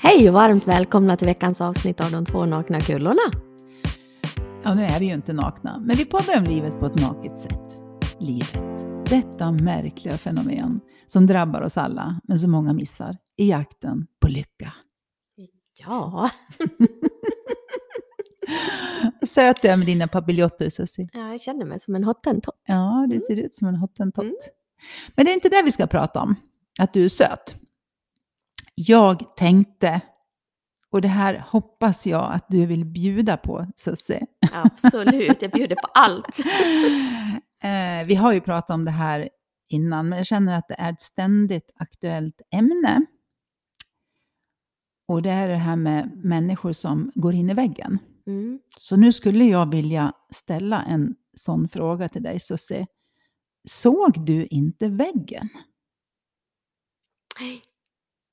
Hej och varmt välkomna till veckans avsnitt av De två nakna kullorna. Ja, nu är vi ju inte nakna, men vi poddar om livet på ett naket sätt. Livet. Detta märkliga fenomen som drabbar oss alla, men som många missar, i jakten på lycka. Ja, Söt du är med dina papiljotter, Susie. jag känner mig som en hottentott. Ja, du ser ut som en hottentott. Mm. Men det är inte det vi ska prata om, att du är söt. Jag tänkte, och det här hoppas jag att du vill bjuda på, Susie. Absolut, jag bjuder på allt. Eh, vi har ju pratat om det här innan, men jag känner att det är ett ständigt aktuellt ämne. Och det är det här med människor som går in i väggen. Mm. Så nu skulle jag vilja ställa en sån fråga till dig, Susie. Såg du inte väggen Nej,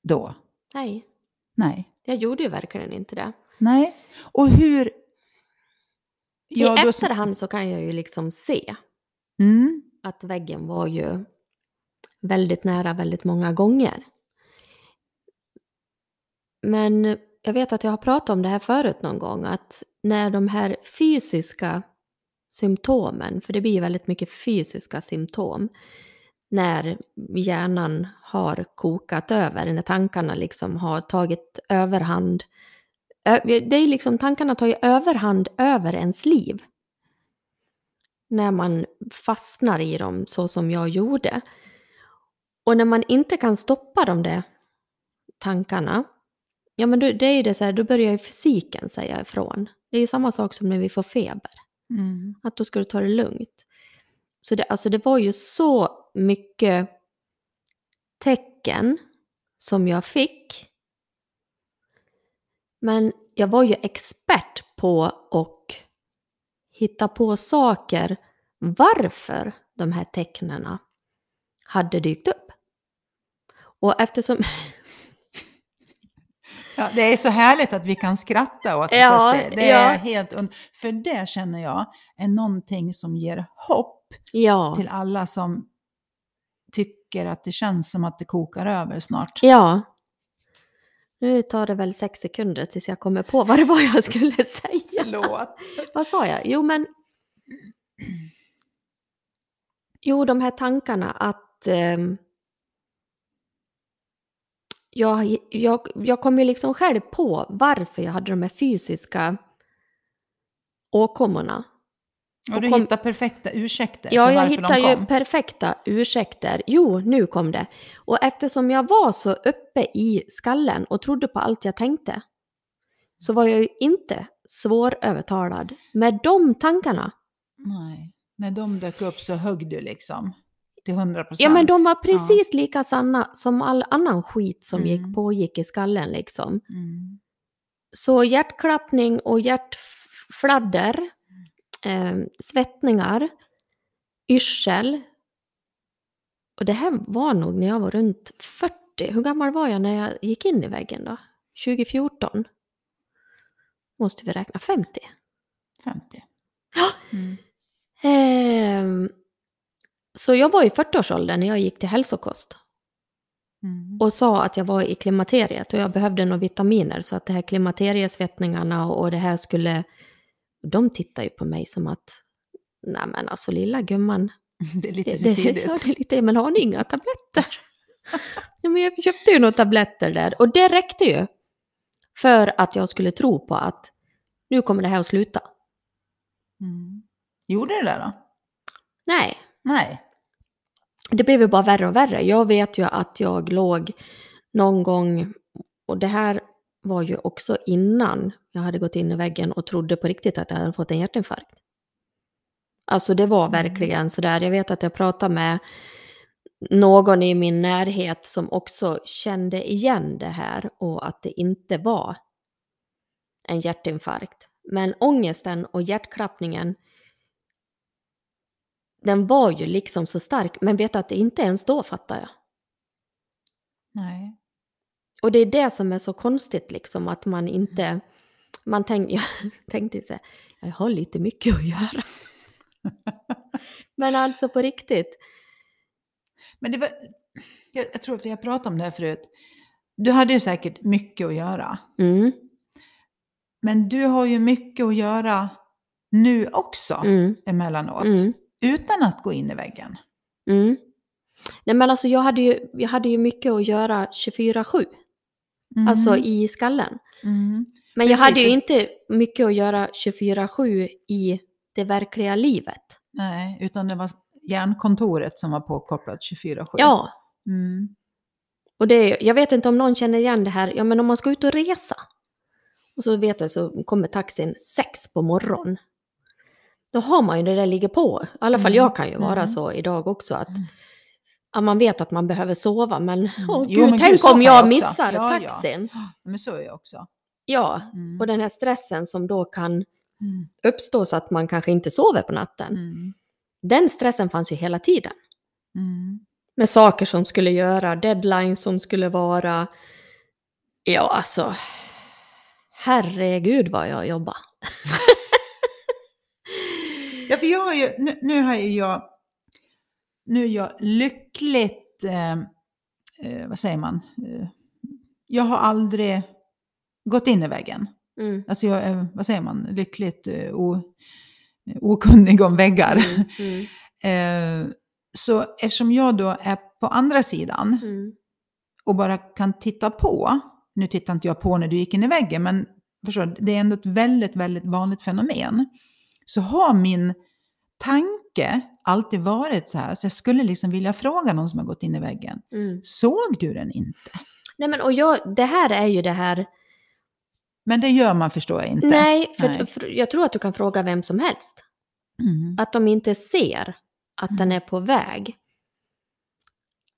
då? Nej, Nej. jag gjorde ju verkligen inte det. Nej. Och hur... I Ja, då- efterhand så kan jag ju liksom se Mm. att väggen var ju väldigt nära väldigt många gånger. Men jag vet att jag har pratat om det här förut någon gång, att när de här fysiska symptomen, för det blir ju väldigt mycket fysiska symptom, när hjärnan har kokat över, när tankarna liksom har tagit överhand. Det är liksom, tankarna tar ju överhand över ens liv. När man fastnar i dem så som jag gjorde. Och när man inte kan stoppa de där tankarna, ja men då, det är det så här, då börjar ju fysiken säga ifrån. Det är ju samma sak som när vi får feber. Mm. Att då ska du ta det lugnt. Så det, alltså det var ju så mycket tecken som jag fick. Men jag var ju expert på att hitta på saker varför de här tecknena hade dykt upp. Och eftersom... Ja, det är så härligt att vi kan skratta åt det. Ja, det ja. är helt und- För det känner jag är någonting som ger hopp Ja, till alla som tycker att det känns som att det kokar över snart. ja. Nu tar det väl sex sekunder tills jag kommer på vad det var jag skulle säga. Förlåt. Vad sa jag? Jo, men... Jo, de här tankarna att... ehm, jag, jag, jag kom ju liksom själv på varför jag hade de här fysiska åkommorna. Och du kom- hittar perfekta ursäkter Ja, jag hittar ju perfekta ursäkter. Jo, nu kom det. Och eftersom jag var så uppe i skallen och trodde på allt jag tänkte så var jag ju inte svårövertalad med de tankarna. Nej, när de dök upp så högg du liksom till 100 procent. Ja, men de var precis lika sanna som all annan skit som Mm. gick pågick i skallen liksom. Mm. Så hjärtklappning och hjärtfladder, eh, svettningar, yrsel. Och det här var nog när jag var runt 40. Hur gammal var jag när jag gick in i väggen då? 2014? Måste vi räkna 50? 50. Ja. Mm. Ehm, så jag var i 40-årsåldern när jag gick till hälsokost. Mm. och sa att jag var i klimakteriet och jag behövde några vitaminer så att det här klimakteriesvettningarna och det här skulle... De tittar ju på mig som att, nej men alltså lilla gumman, Det är lite det, för det, tidigt. ja, det är lite, men har ni inga tabletter? ja, men jag köpte ju några tabletter där och det räckte ju för att jag skulle tro på att nu kommer det här att sluta. Mm. Gjorde det där då? Nej, Nej. det blev ju bara värre och värre. Jag vet ju att jag låg någon gång, och det här var ju också innan jag hade gått in i väggen och trodde på riktigt att jag hade fått en hjärtinfarkt. Alltså det var verkligen sådär, jag vet att jag pratade med någon i min närhet som också kände igen det här och att det inte var en hjärtinfarkt. Men ångesten och hjärtklappningen den var ju liksom så stark, men vet du att det inte ens då fattar jag. Nej. Och det är det som är så konstigt liksom, att man inte... Man tänk, jag tänkte så här, jag har lite mycket att göra. Men alltså på riktigt. Men det var, jag, jag tror att vi har pratat om det här förut. du hade ju säkert mycket att göra. Mm, Men du har ju mycket att göra nu också mm, emellanåt. mm, Utan att gå in i väggen. mm. Nej men alltså jag hade ju, jag hade ju mycket att göra 24-7, Mm. alltså i skallen. Mm. Men jag Precis. hade ju inte mycket att göra 24-7 i det verkliga livet. Nej, utan det var hjärnkontoret som var påkopplat 24-7. Ja, Mm. och det, jag vet inte om någon känner igen det här, ja men om man ska ut och resa. Och så vet jag så kommer taxin sex på morgonen. Då har man ju det där ligger på. I alla fall Mm, jag kan ju vara mm. så idag också att Mm. Ja, man vet att man behöver sova men åh Jo, gud, men tänk gud, om jag jag missar Ja, ja. taxin. Men så är jag också. Ja, Mm. och den här stressen som då kan Mm. uppstå så att man kanske inte sover på natten. Mm. Den stressen fanns ju hela tiden. Mm. Med saker som skulle göra, deadlines som skulle vara... Ja, alltså... Herregud vad jag jobbar. Ja, för jag har ju, nu, nu har ju jag, nu är jag lyckligt, eh, eh, vad säger man, eh, jag har aldrig gått in i väggen. Mm. Alltså jag är, vad säger man, lyckligt eh, o, okunnig om väggar. Mm, mm, Eh, så eftersom jag då är på andra sidan mm, och bara kan titta på, nu tittar inte jag på när du gick in i väggen, men förstår, det är ändå ett väldigt, väldigt vanligt fenomen. Så har min tanke alltid varit så här, så jag skulle liksom vilja fråga någon som har gått in i väggen, mm. såg du den inte? Nej men och jag, det här är ju det här... Men det gör man förstår jag inte. Nej, för, Nej. för jag tror att du kan fråga vem som helst. Mm. Att de inte ser att den är på väg.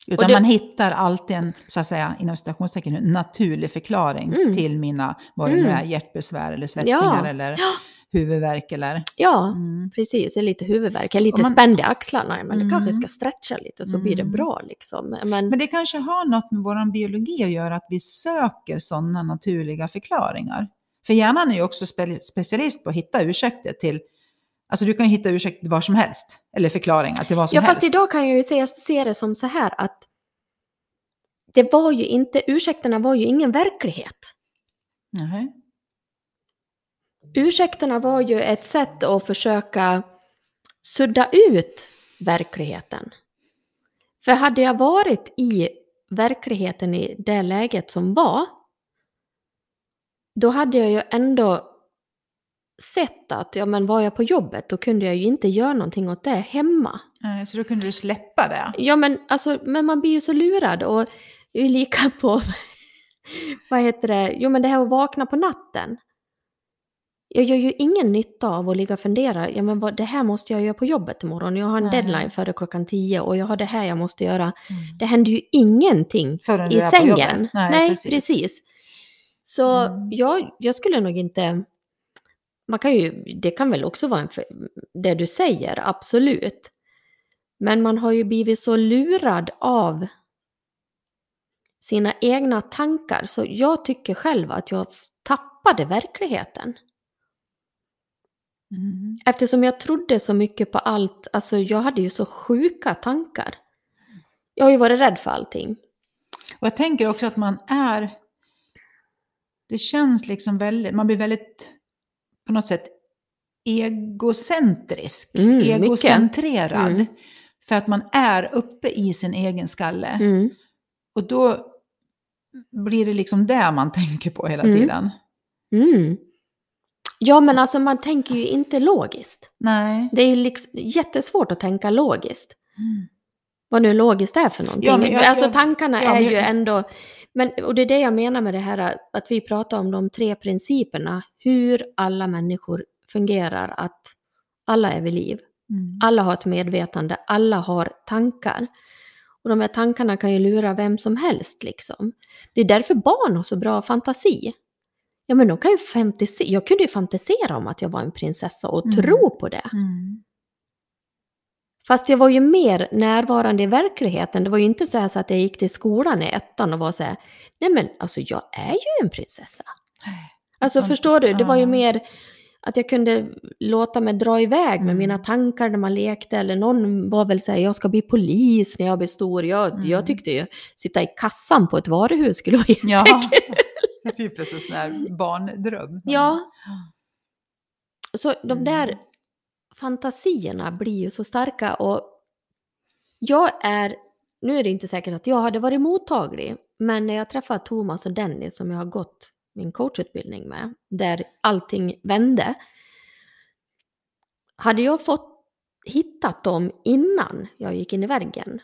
Utan det- man hittar alltid en, så att säga, inom citationstecken, en naturlig förklaring Mm. till mina, vad det nu Mm. är, hjärtbesvär eller svettningar Ja. eller Ja. Huvudvärk eller... Ja, Mm. precis. Lite huvudvärk, jag är lite man- spänd i axlarna. Men det Mm. kanske ska stretcha lite så blir det Mm. bra liksom. Men, Men det kanske har något med vår biologi att göra, att vi söker sådana naturliga förklaringar. För hjärnan är ju också spe specialist på att hitta ursäkter till, alltså du kan hitta ursäkter vad som helst, eller förklaringar till vad som ja, helst. fast idag kan jag ju se, se det som så här att det var ju inte, ursäkterna var ju ingen verklighet. Nej. Ursäkterna var ju ett sätt att försöka sudda ut verkligheten. För hade jag varit i verkligheten i det läget som var, då hade jag ju ändå sett att, ja men var jag på jobbet, då kunde jag ju inte göra någonting åt det hemma. Så då kunde du släppa det. Ja men alltså, men man blir ju så lurad och är lika på, vad heter det, jo men det här att vakna på natten. Jag gör ju ingen nytta av att ligga och fundera, ja men vad, det här måste jag göra på jobbet imorgon, jag har en Nej. deadline före klockan tio och jag har det här jag måste göra. Mm. Det händer ju ingenting Förrän i sängen. jobbet. Nej, precis. precis. Så Mm. jag, jag skulle nog inte... Man kan ju, det kan väl också vara en, det du säger, absolut. Men man har ju blivit så lurad av sina egna tankar. Så jag tycker själv att jag tappade verkligheten. Mm. Eftersom jag trodde så mycket på allt, alltså jag hade ju så sjuka tankar. Jag har ju varit rädd för allting. Och jag tänker också att man är, det känns liksom väldigt, man blir väldigt på något sätt egocentrisk, Mm, egocentrerad. Mm. För att man är uppe i sin egen skalle. Mm. Och då blir det liksom det man tänker på hela Mm. tiden. Ja, men alltså man tänker ju inte logiskt. Nej. Det är liksom jättesvårt att tänka logiskt. Mm. Vad nu logiskt är för någonting. Ja, jag- alltså tankarna ja, är ju jag- ändå... Men, och det är det jag menar med det här att vi pratar om de tre principerna. Hur alla människor fungerar, att alla är vid liv. Mm. Alla har ett medvetande, alla har tankar. Och de här tankarna kan ju lura vem som helst liksom. Det är därför barn har så bra fantasi. Ja men de kan ju fantisera, jag kunde ju fantisera om att jag var en prinsessa och Mm. tro på det. Mm. Fast jag var ju mer närvarande i verkligheten. Det var ju inte så, här så att jag gick till skolan i ettan och var så här, nej men alltså jag är ju en prinsessa. Alltså förstår du, det var ju mer att jag kunde låta mig dra iväg med Mm. mina tankar när man lekte. Eller någon var väl säga jag ska bli polis när jag blir stor. Jag, Mm. jag tyckte ju sitta i kassan på ett varuhus skulle vara Ja, jättekul. det är typ en sån här barndröm. Ja, så de Mm. där fantasierna blir ju så starka och jag är, nu är det inte säkert att jag hade varit mottaglig, men när jag träffade Thomas och Dennis som jag har gått min coachutbildning med, där allting vände, hade jag fått hittat dem innan jag gick in i väggen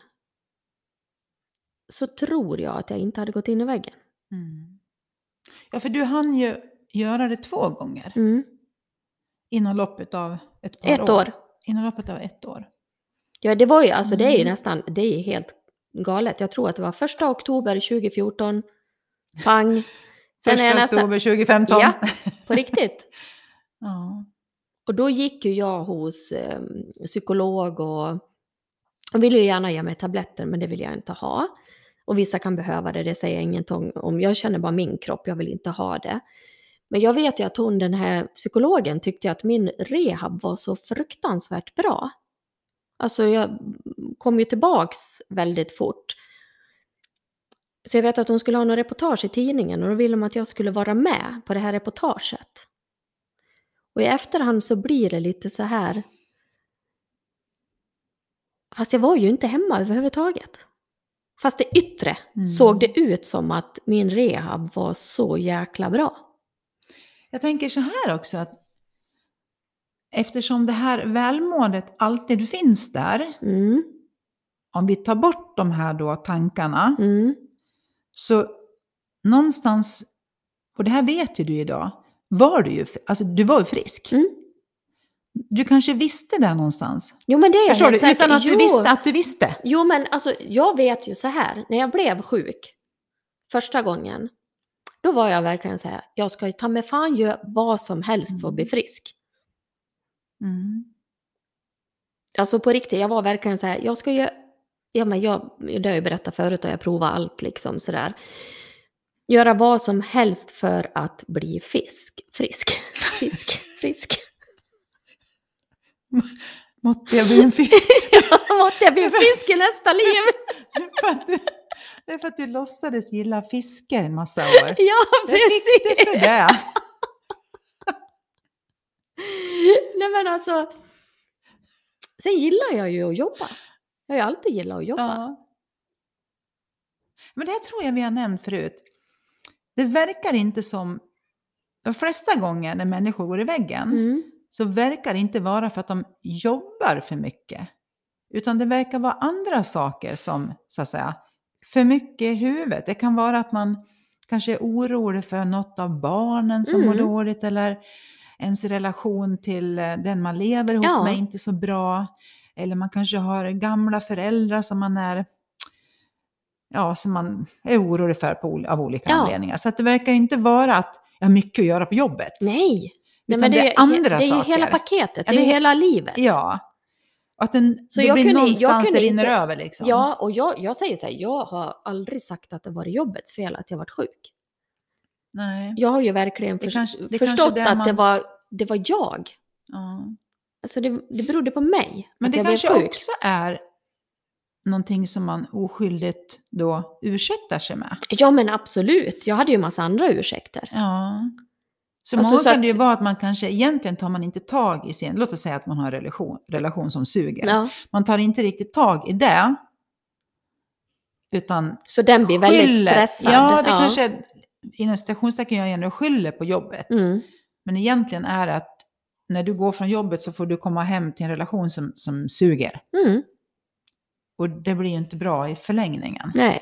så tror jag att jag inte hade gått in i väggen. Mm. Ja, för du hann ju göra det två gånger Mm. inom loppet av ett par Ett år. Inom loppet av ett år. Ja, det var ju, alltså det är ju Mm. nästan, det är helt galet. Jag tror att det var första oktober 2014, pang. Första nästan, oktober 2015. Ja. på riktigt. ja. Och då gick ju jag hos eh, psykolog och, och ville ju gärna ge mig tabletter, men det vill jag inte ha. Och vissa kan behöva det, det säger jag ingenting om. Jag känner bara min kropp, jag vill inte ha det. Men jag vet ju att hon, den här psykologen, tyckte att min rehab var så fruktansvärt bra. Alltså jag kom ju tillbaks väldigt fort. Så jag vet att hon skulle ha något reportage i tidningen och då ville de att jag skulle vara med på det här reportaget. Och i efterhand så blir det lite så här. Fast jag var ju inte hemma överhuvudtaget. Fast det yttre Mm. såg det ut som att min rehab var så jäkla bra. Jag tänker så här också att eftersom det här välmåendet alltid finns där, Mm, om vi tar bort de här då tankarna, mm, så någonstans, och det här vet ju du idag, var du ju, alltså du var ju frisk. mm. Du kanske visste det någonstans. Jo men det är jag Förstår du? helt säker. Utan att du Jo. visste att du visste. Jo men alltså jag vet ju så här, när jag blev sjuk första gången, då var jag verkligen så här, jag ska ju ta mig fan göra vad som helst för att bli frisk. Mm. Alltså på riktigt, jag var verkligen så här, jag ska ju, ja men jag, det har jag ju berättat förut och jag provar allt liksom sådär. Göra vad som helst för att bli fisk, frisk, fisk, frisk. Måtte jag bli en fisk. Måtte jag bli en fisk i nästa liv? att du, det är för att du låtsades gilla fiske en massa år. Ja, Det fick du precis. för det. Nej men alltså, sen gillar jag ju att jobba. Jag har alltid gillat att jobba. Ja. Men det här tror jag vi har nämnt förut. Det verkar inte som, de flesta gånger när människor går i väggen, Mm. så verkar det inte vara för att de jobbar för mycket. Utan det verkar vara andra saker som, så att säga, för mycket i huvudet. Det kan vara att man kanske är orolig för något av barnen som mår Mm. dåligt eller ens relation till eh, den man lever ihop Ja. med är inte så bra. Eller man kanske har gamla föräldrar som man är ja, som man är orolig för på, av olika Ja. anledningar. Så att det verkar inte vara att jag har mycket att göra på jobbet. Nej. Nej, men det är ju- andra det är ju hela paketet, det är ju det är- hela livet. Ja. Att den, Så det jag blir kunde- jag någonstans kunde det rinner inte- över liksom. Ja, och jag, jag säger så här, jag har aldrig sagt att det var jobbets fel att jag varit sjuk. Nej. Jag har ju verkligen Det för, kanske- det förstått kanske är att man- det, var, det var jag. Ja. Alltså det, det berodde på mig Men det kanske också är någonting som man oskyldigt då ursäktar sig med. Ja men absolut, jag hade ju massa andra ursäkter. Ja. Så Alltså, många så kan det ju att- vara att man kanske egentligen tar man inte tag i sin, låt oss säga att man har en relation, relation som suger. Ja, Man tar inte riktigt tag i det. Utan så den blir väldigt skyller. stressad. Ja, det kanske inom citationstecken jag gärna skyller på jobbet. Mm. Men egentligen är det att när du går från jobbet så får du komma hem till en relation som, som suger. Mm. Och det blir ju inte bra i förlängningen. Nej.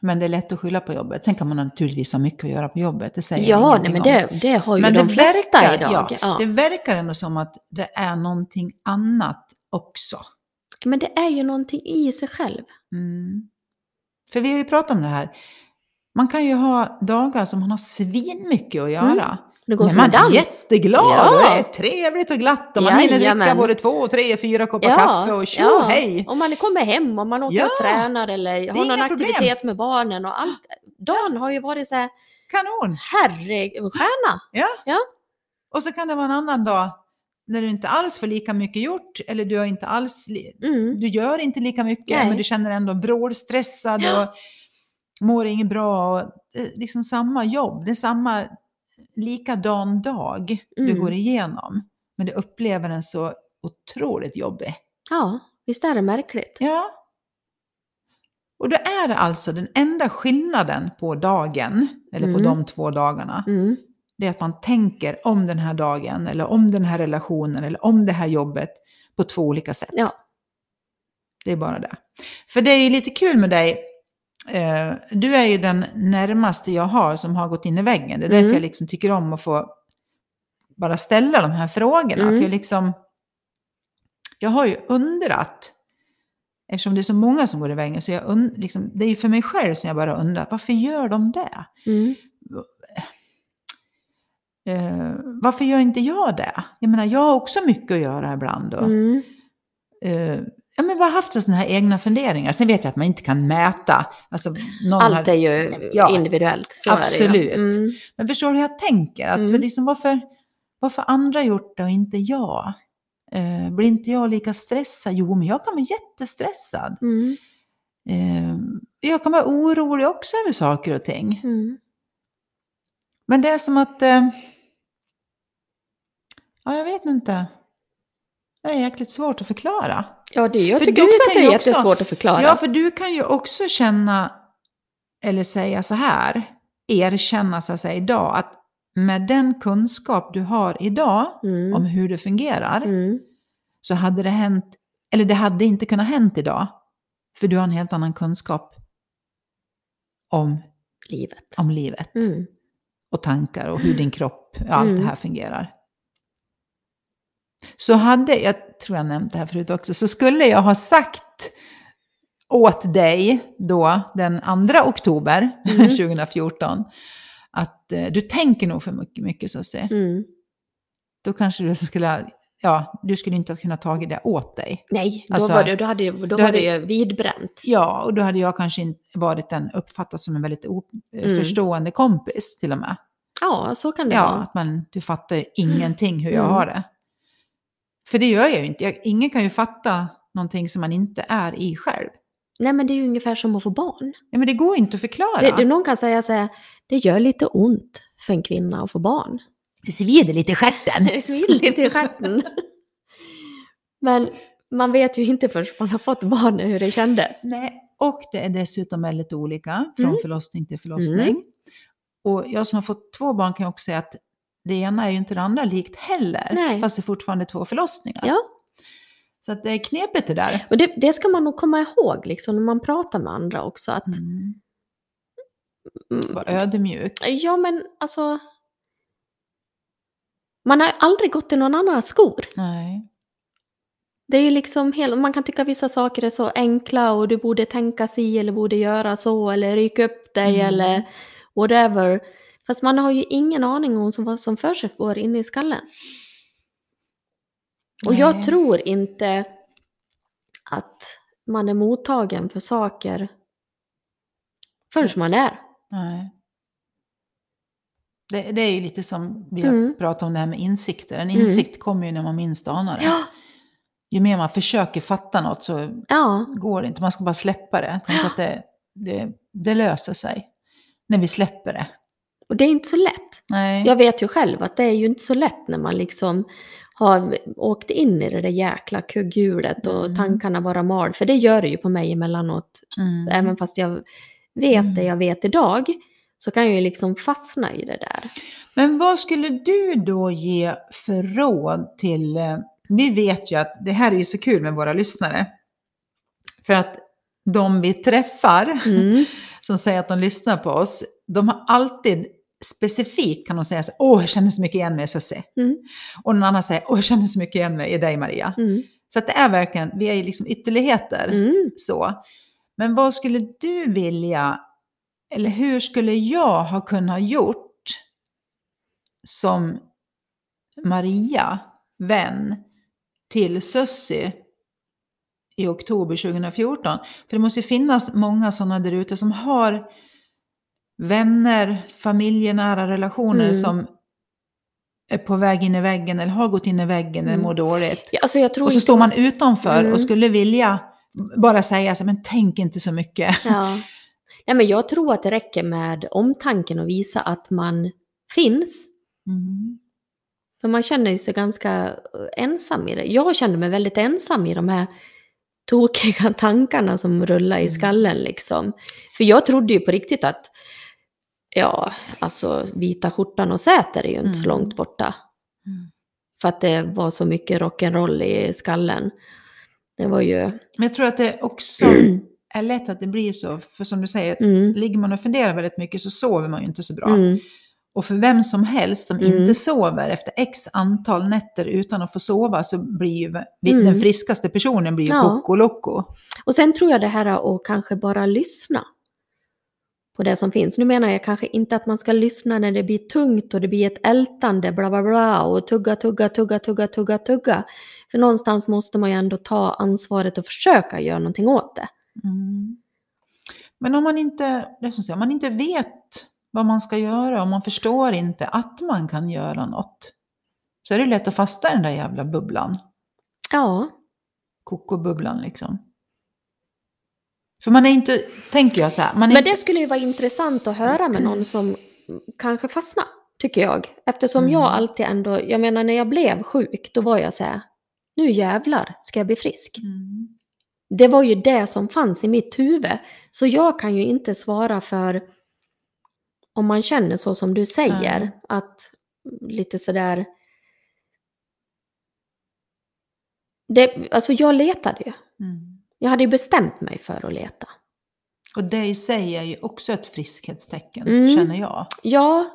Men det är lätt att skylla på jobbet. Sen kan man naturligtvis ha mycket att göra på jobbet. Det säger Ja, nej, men det, det har ju Men de det flesta verkar, idag. ja, Ja, Det verkar ändå som att det är någonting annat också. Men det är ju någonting i sig själv. Mm. För vi har ju pratat om det här. Man kan ju ha dagar som man har svinmycket att göra. Det går Men som man är dans. jätteglad Ja. och det är trevligt och glatt och man hinner dricka både två, tre, fyra koppar kaffe och tjo ja. hej! Om man kommer hem och man åker Ja. och tränar eller har någon problem. aktivitet med barnen och allt. Dagen har ju varit så här, Kanon! herregud, stjärna. Ja. ja. Och så kan det vara en annan dag när du inte alls får lika mycket gjort eller du har inte alls, Mm. du gör inte lika mycket Nej. men du känner ändå vrålstressad och mår inget bra. Och, är liksom samma jobb, det är samma likadan dag du Mm. går igenom. Men du upplever den så otroligt jobbig. Ja, visst är det märkligt? Ja. Och då är det alltså den enda skillnaden på dagen, eller på Mm. de två dagarna, Mm. det är att man tänker om den här dagen, eller om den här relationen, eller om det här jobbet på två olika sätt. Ja. Det är bara det. För det är ju lite kul med dig. Eh, du är ju den närmaste jag har som har gått in i väggen. Det är därför Mm. jag liksom tycker om att få bara ställa de här frågorna. Mm. För jag, liksom, jag har ju undrat, eftersom det är så många som går i väggen, så jag und, liksom, det är ju för mig själv som jag bara undrar, varför gör de det? Mm. Eh, varför gör inte jag det? Jag menar, jag har också mycket att göra ibland. Och, Mm. eh, ja, men bara haft sådana här egna funderingar. Sen vet jag att man inte kan mäta. Alltså, Allt har, är ju Ja, individuellt. Så Är absolut. det ju. Mm. Men förstår du hur jag tänker? Att Mm. liksom, varför, varför andra gjort det och inte jag? Eh, blir inte jag lika stressad? Jo, men jag kan vara jättestressad. Mm. Eh, jag kan vara orolig också över saker och ting. Mm. Men det är som att... Eh, ja, jag vet inte. Det är jäkligt svårt att förklara. Ja, det, jag För tycker också att det är också- jättesvårt att förklara. Ja, för du kan ju också känna, eller säga så här, erkänna så att säga idag, att med den kunskap du har idag mm. om hur det fungerar, Mm. så hade det hänt, eller det hade inte kunnat hänt idag. För du har en helt annan kunskap om, Livet. om livet Mm. och tankar och hur din kropp, ja, allt Mm. det här fungerar. Så hade, jag tror jag nämnt det här förut också, så skulle jag ha sagt åt dig då den 2 oktober Mm. 2014 att eh, du tänker nog för mycket, mycket så se. Mm. Då kanske du skulle, ja, du skulle inte ha kunnat ta det åt dig. Nej, då, Alltså, var det, då hade, då då var hade- det ju vidbränt. Ja, och då hade jag kanske inte varit en uppfattas som en väldigt o- Mm. förstående kompis till och med. Ja, så kan det Ja, vara. att man, du fattar ingenting hur jag Mm. har det. För det gör jag ju inte. Jag, ingen kan ju fatta någonting som man inte är i själv. Nej, men det är ju ungefär som att få barn. Ja, men det går inte att förklara. Det, det, någon kan säga så här, det gör lite ont för en kvinna att få barn. det svider lite i stjärten. Det svider lite i stjärten. Men man vet ju inte förrän man har fått barn hur det kändes. Nej, och det är dessutom väldigt olika från Mm. förlossning till förlossning. Mm. Och jag som har fått två barn kan också säga att det ena är ju inte det andra likt heller. Nej. Fast det är fortfarande två förlossningar. Ja, Så att det är knepigt det där. och det, det ska man nog komma ihåg liksom, när man pratar med andra också. Att, Mm. mm, Var ödmjuk. ja, men alltså... Man har aldrig gått i någon annans skor. Nej. Det är ju liksom hel, man kan tycka vissa saker är så enkla och du borde tänka si eller borde göra så eller rycka upp dig Mm. eller whatever. Fast man har ju ingen aning om vad som för sig går inne i skallen. Och jag Nej. tror inte att man är mottagen för saker förrän man är. Nej. Det, det är ju lite som vi har Mm. pratat om det här med insikter. En Mm. insikt kommer ju när man minst anar det. Ja, Ju mer man försöker fatta något så ja, går det inte. Man ska bara släppa det. Tänk att det, det, det löser sig. När vi släpper det. Och det är inte så lätt. Nej. Jag vet ju själv att det är ju inte så lätt när man liksom har åkt in i det där jäkla kugghjulet och Mm. tankarna bara mal. För det gör det ju på mig emellanåt. Mm. Även fast jag vet Mm. det jag vet idag så kan jag ju liksom fastna i det där. Men vad skulle du då ge för råd till... eh, Vi vet ju att det här är ju så kul med våra lyssnare. För att de vi träffar Mm. som säger att de lyssnar på oss, de har alltid specifikt kan de säga så åh jag känner så mycket igen mig i Susie. Mm. Och någon annan säger, åh jag känner så mycket igen mig i dig Maria. Mm. Så det är verkligen, vi är ju liksom ytterligheter. Mm. Så. Men vad skulle du vilja, eller hur skulle jag ha kunnat gjort som Maria, vän till Sussi i oktober 2014? För det måste ju finnas många sådana där ute som har vänner, familjenära relationer Mm. som är på väg in i väggen eller har gått in i väggen eller Mm. mår dåligt. Ja, alltså Och så inte- står man utanför Mm. och skulle vilja bara säga så men tänk inte så mycket. Ja. Nej, men jag tror att det räcker med omtanken och visa att man finns. Mm. För man känner ju sig ganska eh, ensam i det. Jag kände mig väldigt ensam i de här tokiga tankarna som rullar i Mm. skallen liksom. För jag trodde ju på riktigt att, ja, alltså vita skjortan och Säter är ju inte så Mm. långt borta. Mm. För att det var så mycket rock'n'roll i skallen. Det var ju... Men jag tror att det också är lätt att det blir så, för som du säger, Mm, ligger man och funderar väldigt mycket så sover man ju inte så bra. mm, Och för vem som helst som Mm. inte sover efter x antal nätter utan att få sova så blir ju vi- Mm. den friskaste personen blir ju Ja. koko. Och sen tror jag det här att kanske bara lyssna på det som finns. Nu menar jag kanske inte att man ska lyssna när det blir tungt och det blir ett ältande bla bla bla och tugga, tugga, tugga, tugga, tugga, tugga. För någonstans måste man ju ändå ta ansvaret och försöka göra någonting åt det. Mm. Men om man inte, det som säger, om man inte vet vad man ska göra, om man förstår inte att man kan göra något, så är det lätt att fastna i den där jävla bubblan. Ja, Kokobubblan liksom. För man är inte, tänker jag så här, men inte, det skulle ju vara intressant att höra med någon som kanske fastnar, tycker jag. Eftersom Mm. jag alltid ändå, jag menar när jag blev sjuk, då var jag så här, nu jävlar ska jag bli frisk. Mm. Det var ju det som fanns i mitt huvud. Så jag kan ju inte svara för om man känner så som du säger. Nej. Att lite sådär... Det, alltså jag letade ju. Mm. Jag hade ju bestämt mig för att leta. Och det i sig är ju också ett friskhetstecken, Mm. känner jag. Ja.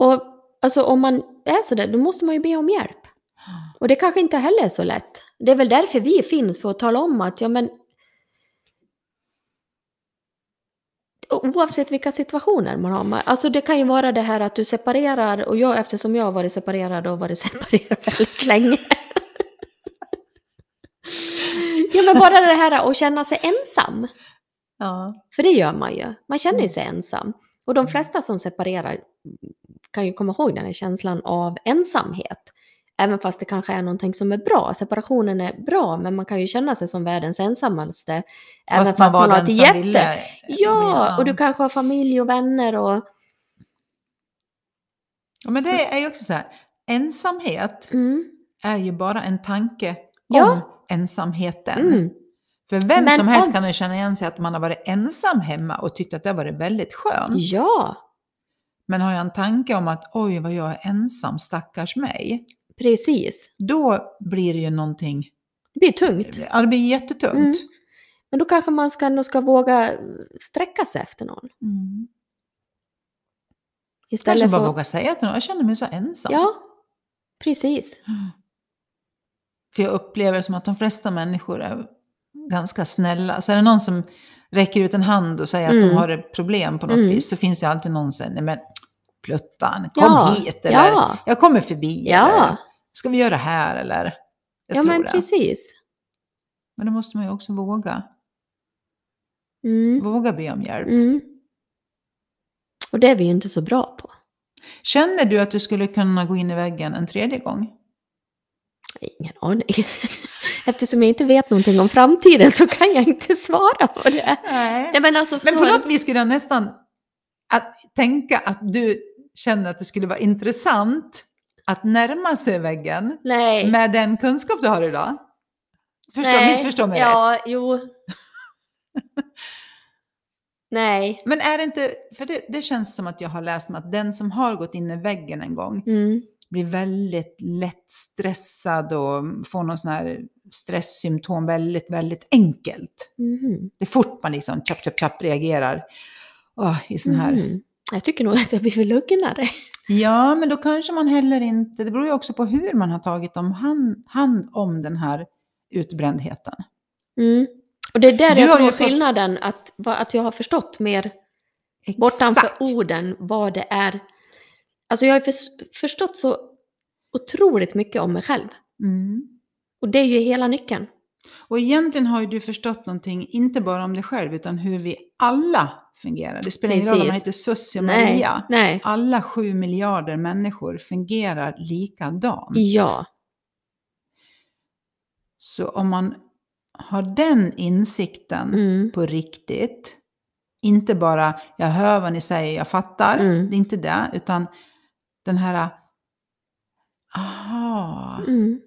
Och alltså om man är sådär, då måste man ju be om hjälp. Och det kanske inte heller är så lätt. Det är väl därför vi finns, för att tala om att ja men Oavsett vilka situationer man har. Alltså det kan ju vara det här att du separerar och jag eftersom jag har varit separerad och varit separerad väldigt länge. Ja men bara det här att känna sig ensam. Ja. För det gör man ju. Man känner ju Mm. sig ensam. Och de flesta som separerar kan ju komma ihåg den här känslan av ensamhet. Även fast det kanske är någonting som är bra. Separationen är bra, men man kan ju känna sig som världens ensammaste. Även fast man, har ett jätte... ville. Ja, och du kanske har familj och vänner och... Ja, men det är ju också så här, ensamhet Mm, är ju bara en tanke Ja. Ensamheten. mm, För vem Men som helst om- kan känna igen sig att man har varit ensam hemma och tyckt att det har varit väldigt skönt. ja, Men har jag en tanke om att oj vad jag är ensam, stackars mig. precis. Då blir det ju någonting, Det blir tungt. ja det blir jättetungt. Mm. Men då kanske man ska, ska våga sträcka sig efter någon. Mm. Istället Kanske bara för... våga säga till någon, jag känner mig så ensam. Ja, precis. För jag upplever som att de flesta människor är ganska snälla. Så är det någon som räcker ut en hand och säger att Mm. de har ett problem på något Mm. vis så finns det alltid någon som säger, nej men pluttan, kom Ja, hit eller ja. jag kommer förbi Ja. eller ska vi göra det här eller? Jag ja, men det. precis. Men då måste man ju också våga, Mm. våga be om hjälp. Mm. Och det är vi ju inte så bra på. Känner du att du skulle kunna gå in i väggen en tredje gång? Ingen aning. Eftersom jag inte vet någonting om framtiden så kan jag inte svara på det. Nej. Nej, men alltså, Men på något vis skulle jag nästan att tänka att du känner att det skulle vara intressant att närma sig väggen Nej. med den kunskap du har idag. Förstå, Nej. missförstå mig ja, rätt. jo. Nej. Men är det inte, för det, det känns som att jag har läst om att den som har gått in i väggen en gång Mm. Blir väldigt lätt stressad och får någon sån här stresssymptom väldigt, väldigt enkelt. Mhm. Det är fort man liksom chapp, chapp, chapp reagerar Åh, i sån här Mhm. Jag tycker nog att jag blir lugnare. Ja, men då kanske man heller inte, det beror ju också på hur man har tagit om hand, hand om den här utbrändheten. Mm. Och det är där Du jag tror ju fått- skillnaden, att, att jag har förstått mer bortanför orden vad det är. Alltså jag har förs- förstått så otroligt mycket om mig själv. Mm. Och det är ju hela nyckeln. Och egentligen har ju du förstått någonting, inte bara om dig själv, utan hur vi alla fungerar. Det spelar ingen roll om man heter Sussie och Nej, Maria. nej. Alla sju miljarder människor fungerar likadant. Ja, Så om man har den insikten mm. på riktigt, inte bara jag hör vad ni säger, jag fattar, Mm. det är inte det, utan den här, aha, Mm.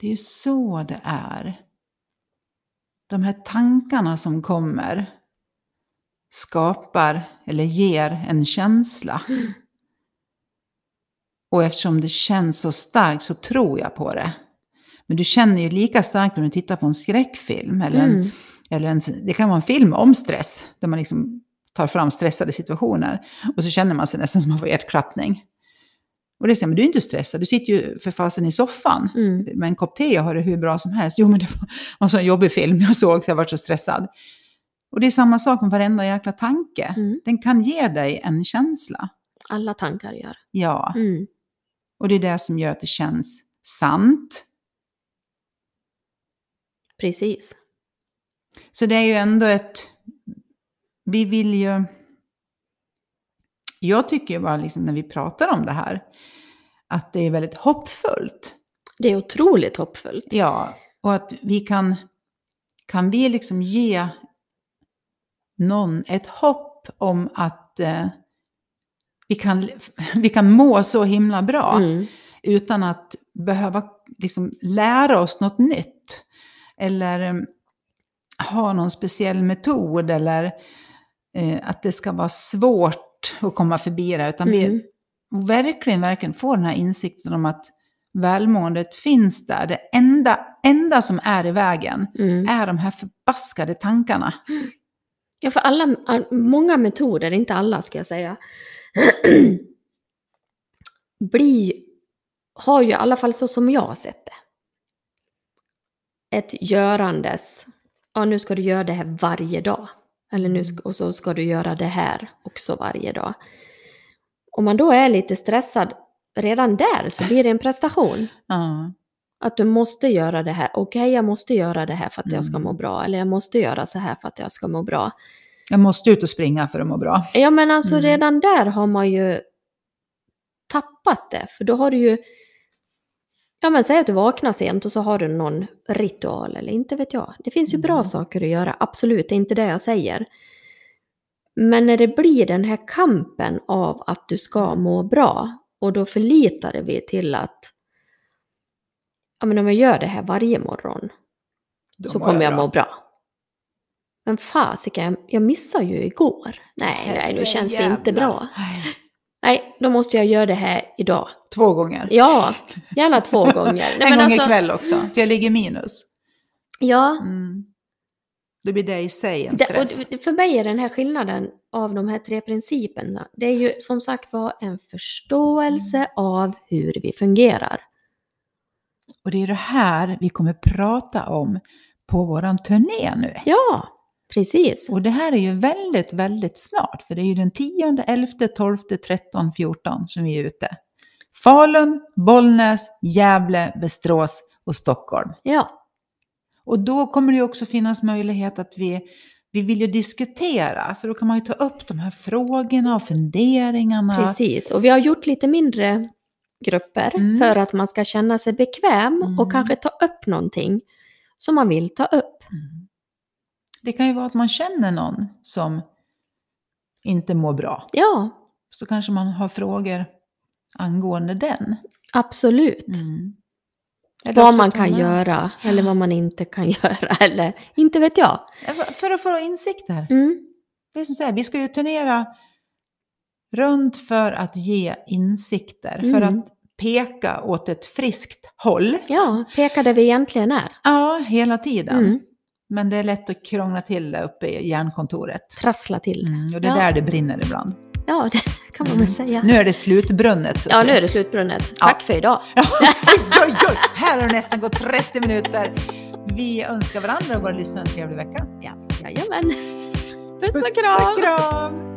det är ju så det är. De här tankarna som kommer skapar eller ger en känsla. Mm. Och eftersom det känns så starkt så tror jag på det. Men du känner ju lika starkt när du tittar på en skräckfilm. Eller en, Mm. eller en, det kan vara en film om stress. Där man liksom tar fram stressade situationer. Och så känner man sig nästan som man får hjärtklappning. Och det säger men du är inte stressad. Du sitter ju för fasen i soffan. Mm. Med en kopp te och har det hur bra som helst. Jo men det var en sån jobbig film jag såg så jag var så stressad. Och det är samma sak med varenda jäkla tanke. Mm. Den kan ge dig en känsla. Alla tankar gör. Ja. Mm. Och det är det som gör att det känns sant. Precis. Så det är ju ändå ett... Vi vill ju... Jag tycker ju bara liksom när vi pratar om det här att det är väldigt hoppfullt. Det är otroligt hoppfullt. Ja, och att vi kan... Kan vi liksom ge någon ett hopp om att eh, vi, kan, vi kan må så himla bra Mm. utan att behöva liksom lära oss något nytt. Eller eh, ha någon speciell metod eller eh, att det ska vara svårt att komma förbi det. Utan Mm. vi verkligen, verkligen får den här insikten om att välmåendet finns där. Det enda, enda som är i vägen Mm. är de här förbaskade tankarna. Ja, för alla, all- många metoder, inte alla ska jag säga, blir, har ju i alla fall så som jag har sett det. Ett görandes, ja nu ska du göra det här varje dag. Eller nu och så ska du göra det här också varje dag. Om man då är lite stressad redan där så blir det en prestation. Ja. Att du måste göra det här. Okej, jag måste göra det här för att jag ska Mm. må bra. Eller jag måste göra så här för att jag ska må bra. Jag måste ut och springa för att må bra. Ja men alltså Mm. redan där har man ju tappat det. För då har du ju, ja men säg att du vaknar sent och så har du någon ritual eller inte vet jag. Det finns ju bra Mm. saker att göra, absolut, det är inte det jag säger. Men när det bblir den här kampen av att du ska må bra och då förlitar vi till att ja men om jag gör det här varje morgon Då så kommer jag bra. må bra. Men fasiken, jag- jag missade ju igår. Nej, nej, nu känns det inte bra. Nej. Då måste jag göra det här idag. Två gånger. Ja, gärna två gånger. Nej, en men gång alltså, ikväll också, för jag ligger minus. Ja, Mm. Då blir det i sig en det, stress. och det- för mig är den här skillnaden av de här tre principerna, det är ju som sagt var en förståelse Mm. av hur vi fungerar. Och det är det här vi kommer prata om på våran turné nu. Ja, precis. Och det här är ju väldigt, väldigt snart. För det är ju den 10, 11, 12, 13, 14 som vi är ute. Falun, Bollnäs, Gävle, Västerås och Stockholm. Ja, Och då kommer det ju också finnas möjlighet att vi, vi vill ju diskutera. Så då kan man ju ta upp de här frågorna och funderingarna. precis. Och vi har gjort lite mindre grupper Mm. för att man ska känna sig bekväm Mm. och kanske ta upp någonting som man vill ta upp. Mm. Det kan ju vara att man känner någon som inte mår bra. Ja, Så kanske man har frågor angående den. absolut. Mm. Vad man kan göra eller vad man inte kan göra eller inte vet jag. För att få insikter. Mm. Det är som säger, vi ska ju turnera runt för att ge insikter. För Mm. att peka åt ett friskt håll. Ja, peka där vi egentligen är. Ja, hela tiden. Mm. Men det är lätt att krångla till det uppe i hjärnkontoret. Trassla till. Mm, och det är Ja. där det brinner ibland. Ja, det kan man väl säga. Nu är det slutbrunnet. så Ja, nu är det slutbrunnet. Ja. Tack för idag. Ja, oj, oj. Här har det nästan gått 30 minuter. Vi önskar varandra och våra lyssnare en trevlig vecka. Yes, jajamän. Puss och Puss kram. och kram!